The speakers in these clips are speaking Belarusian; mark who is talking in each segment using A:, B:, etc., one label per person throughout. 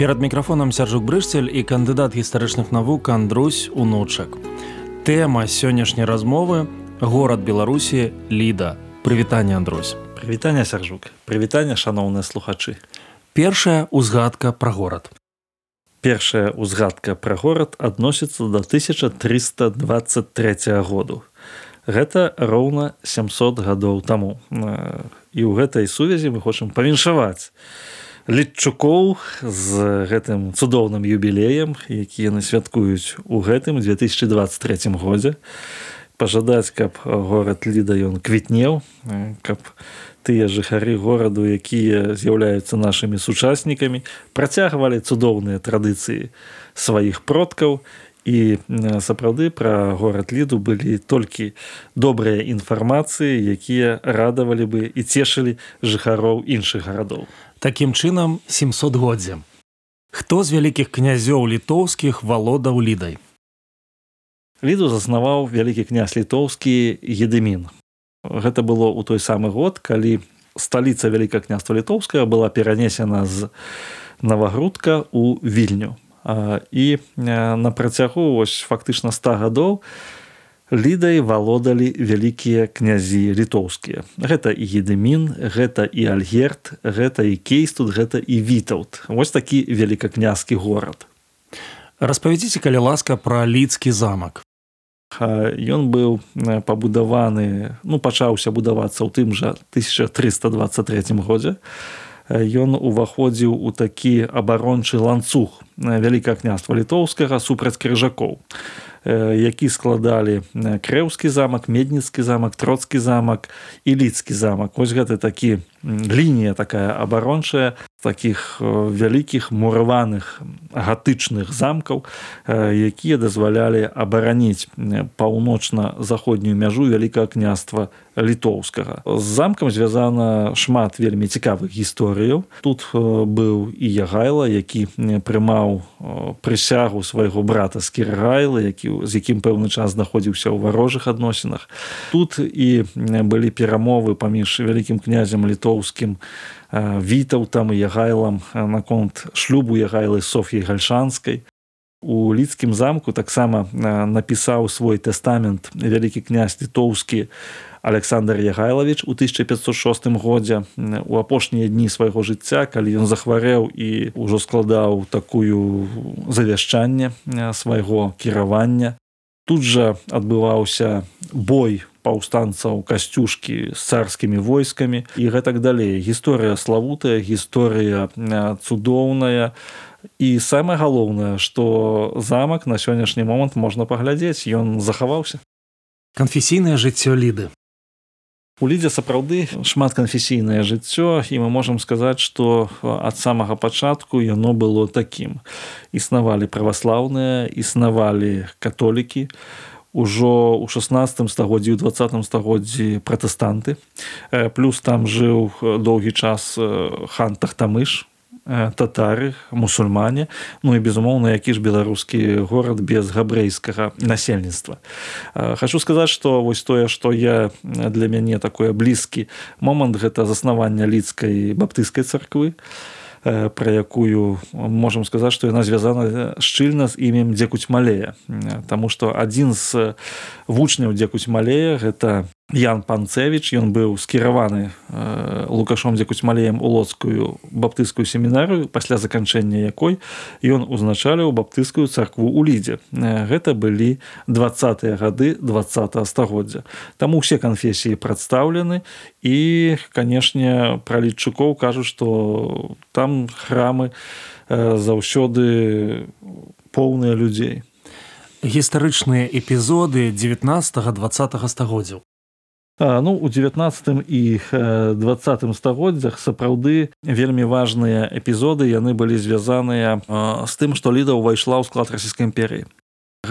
A: Перад мікрафонам сяржук брышцель і кандыдат гістарычных навук Андрусь унучак. Тэма сённяшняй размовы горад Беларусі Ліда. Прывітанне Андрусь.
B: Прывітанне сяржук. Прывітанне шаноўныя слухачы.
A: Першая узгадка пра горад.
B: Першая ўзгадка пра горад адносіцца да 1323 году. Гэта роўна 700 гадоў таму. І ў гэтай сувязі мы хочам павіншаваць літчукоў з гэтым цудоўным юбілеем які яны святкуюць у гэтым 2023 годзе. Пажадаць каб горад ліда ён квітнеў каб тыя жыхары гораду якія з'яўляюцца нашымі сучаснікамі працягвалі цудоўныя традыцыі сваіх продкаў і сапраўды пра горад ліду былі толькі добрыя інфармацыі якія радавалі бы і цешылі жыхароў іншых гарадоў
A: Такім чынам 700годдзя. Хто з вялікіх князёў літоўскіх валодаў лідай?
B: Ліду заснаваў вялікі князь літоўскі едымін. Гэта было ў той самы год, калі сталіца вяліка княства літоўская была перанесена з навагрудка ў вільню. І на працягу ось фактычна 100 гадоў, лідай валодалі вялікія князі літоўскія. Гэта і едымін гэта і альгерт гэта і кейс тут гэта і вітаут вось такі великакнязскі горад.
A: Распавядзіце калі ласка пра лідскі замак.
B: Ён быў пабудаваны ну пачаўся будавацца ў тым жа 1323 годзе ён уваходзіў у такі абарончы ланцуг вялікае княства літоўскага супраць крыжакоў які складалі крэўскі замак медніцкі замак троцкі замак і лідскі замак. Ось гэта такі лінія такая абарончая таких вялікіх мураваных гатычных замкаў якія дазвалялі абараніць паўночна-заходнюю мяжу вялікага княства літоўскага. З замкам звязана шмат вельмі цікавых гісторыяў. Тут быў і ягайла які прымаў прысягу свайго брата з кіргайла які з якім пэўны час знаходзіўся ў варожых адносінах. Тут і былі перамовы паміж вялікім князем літоўскім вітаў там і ягайлам наконт шлюбу ягайлы соф'і гальшанскай у лідскім замку таксама напісаў свой тэстамент вялікі князь літоўскі александр ягайлавіч у 1506 годзе. У апошнія дні свайго жыцця калі ён захварэў і ўжо складаў такую завяшчанне свайго кіравання. Тут жа адбываўся бой паўстанцаў касцюшкі з царскімі войскамі і гэтак далей. Гісторыя славутая гісторыя цудоўная. І самае галоўнае што замак на сённяшні момант можна паглядзець. Ён захаваўся.
A: Канфесійнае жыццё ліды.
B: У лідзе сапраўды шмат канфесійнае жыццё і мы можам сказаць што ад самага пачатку яно было такім. Існавалі праваслаўныя існавалі католікі ужо ў 16 стагоддзі ў 20 стагоддзі пратэстанты. Плюс там жыў доўгі час хан тахтамыш татары мусульмане. Ну і безумоўна які ж беларускі горад без габрэйскага насельніцтва. Хочу сказаць что вось тое что я для мяне такое блізкі момант гэта заснавання лідскай баптыйскай царквы про якую можемм сказаць что яна звязана шчыльна з імем дзекуць малея. Таму что адзін з вучняў дзекуць малея гэта Ян панцевич ён быў скіраваны э, лукашом дзякуць малеем у лоцкую баптыйскую семінарыю пасля заканчэння якой ён узначаліў баптыйскую царкву ў лідзе. Э, гэта былі двадцатыя гады два стагоддзя. Там усе канфесіі прадстаўлены і канешне пра лічукоў кажуць што там храмы э, заўсёды поўныя людзей.
A: Гістарычныя эпізоды 19 20 стагоддзяў
B: ну у девятнадцатым і двадцатым стагоддзях сапраўды вельмі важныя эпізоды яны былі звязаныя з тым што ліда ўвайшла ў склад расійскай імперіі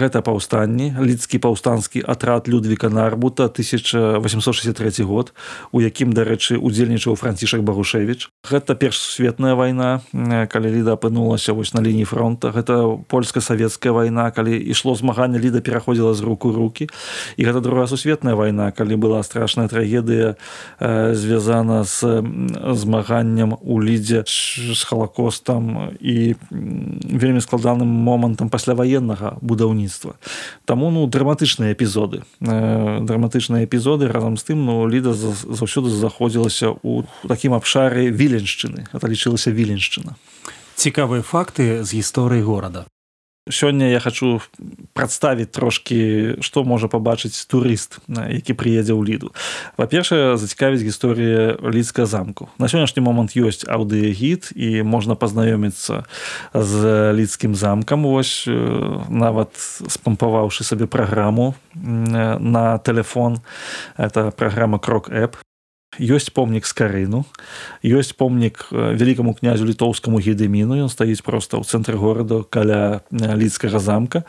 B: гэта паўстанні лідскі паўстанскі атрад людвіка нарбута 1863 год у якім дарэчы удзельнічаў францішак барушевич гэта першсветная вайна калі ліда апынулася вось на лініі фронта. Гэта польска-савецкая вайна калі ішло змагання ліда пераходзіла з руку руки і гэта другая сусветная вайна калі была страшная трагедыя э, звязана з змаганнем у лідзе з халакостам і вельмі складаным момантам пасляваеннага будаўніцтва таму ну драматычныя эпізоды. Э, драматычныя эпізоды разам з тым ну ліда заўсёды заходзілася у такім абшары віленшчыны. Это лічылася віленшчына.
A: Цікавыя факты з гісторыі горада
B: сёння я хочу прадставіць трошки што можа пабачыць турыст які прыедзе ў ліду. Па-першае зацікавіць гісторыя лідска замку. На сённяшні момант ёсць аўдыягід і можна пазнаёміцца з лідскім замкам. Вось нават спампаваўшы сабе праграму на телефон это праграма крок эп ёсць помнік скарыну ёсць помнік вялікаму князю літоўскаму гедеміну ён стаіць проста ў цэнтры гораду каля лідскага замка.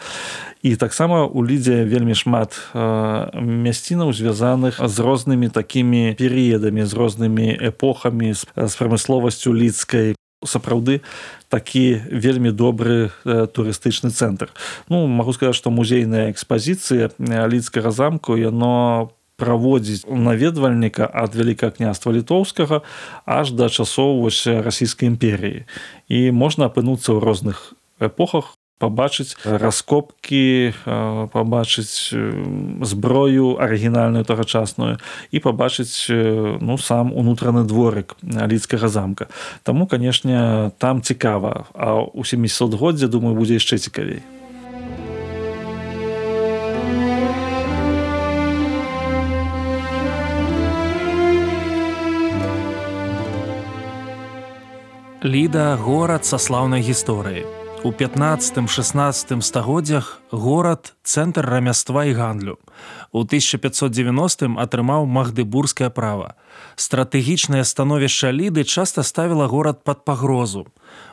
B: І таксама у лідзе вельмі шмат мясцінаў звязаных з рознымі такімі перыядамі з рознымі эпохамі з, прамысловасцю лідскай. Сапраўды такі вельмі добры э, турыстычны цэнтр. Ну магу сказаць што музейная экспазіцыя лідскага замку яно по праводзіць наведвальніка ад вялікае княства літоўскага аж да часоў вось расійскай імперіі і можна апынуцца ў розных эпохах пабачыць раскопкі пабачыць зброю арыгінальную тагачасную і пабачыць ну сам унутраны дворык лідскага замка. Таму канешне там цікава а у 700годдзе думаю будзе яшчэ цікавей
A: Ліда горад са слаўнай гісторыі. У 15-16 стагоддзях горад цэнтр рамяства і гандлю. У 1590 атрымаў магдыбургскае права. Стратэгічнае становішча ліды часта ставіла горад пад пагрозу.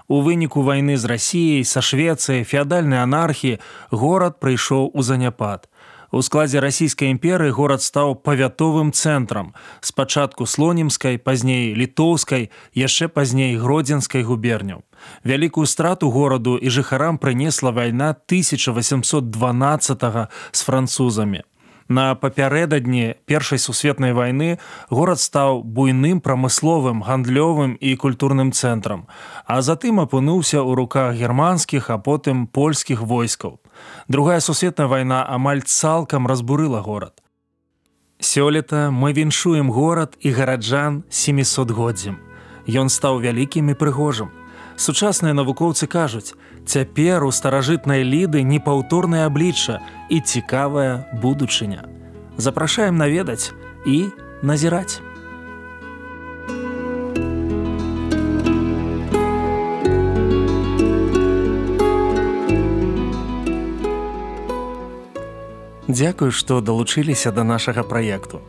A: У выніку вайны з рассіяй, са швецыяй, феадальнай анархіі горад прыйшоў у заняпад. У складзе расійскай імперыі горад стаў павятовым цэнтрам. Спачатку слонімскай, пазней літоўскай, яшчэ пазней гродзенскай губерняў. Вялікую страту гораду і жыхарам прынесла вайна 1812 з французамі. На папярэдадні першай сусветнай вайны горад стаў буйным прамысловым, гандлёвым і культурным цэнтрам, а затым апынуўся ў руках германскіх, а потым польскіх войскаў. Другая сусветная вайна амаль цалкам разбурыла горад. Сёлета мы віншуем горад і гараджан 700годдзям. Ён стаў вялікім і прыгожым. Сучасныя навукоўцы кажуць, Цяпер у старажытнай ліды непаўторнае аблічча і цікавая будучыня. Запрашаем наведаць і назіраць. Дзякую, што далучыліся да нашага праекту.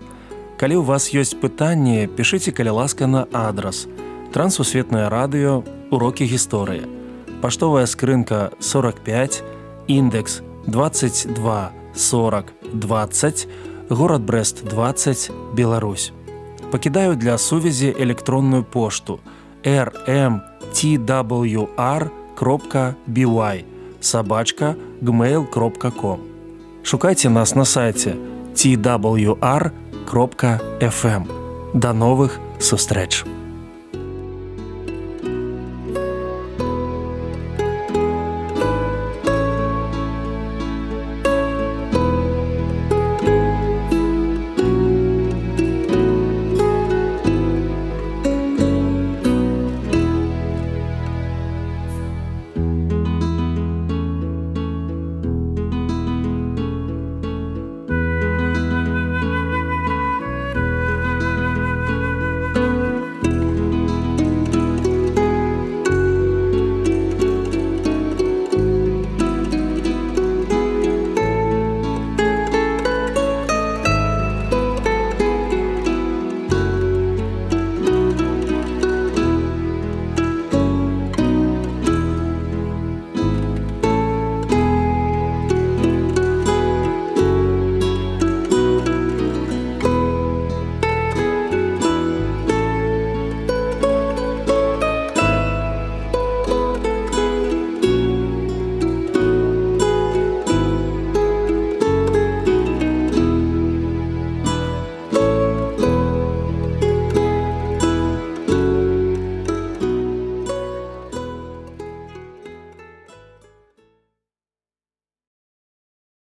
A: Калі ў вас ёсць пытанні, пішыце каля ласка на адрас. Трансусветнае радыё, урокі гісторыі паштовая скрынка 45 індекс 22 40 20 город брест 20 Беларусь пакідаю для сувязі электронную пошту rmtwr кропка by сабачка gmail кропка com шукайце нас на сайте twr кропка fm да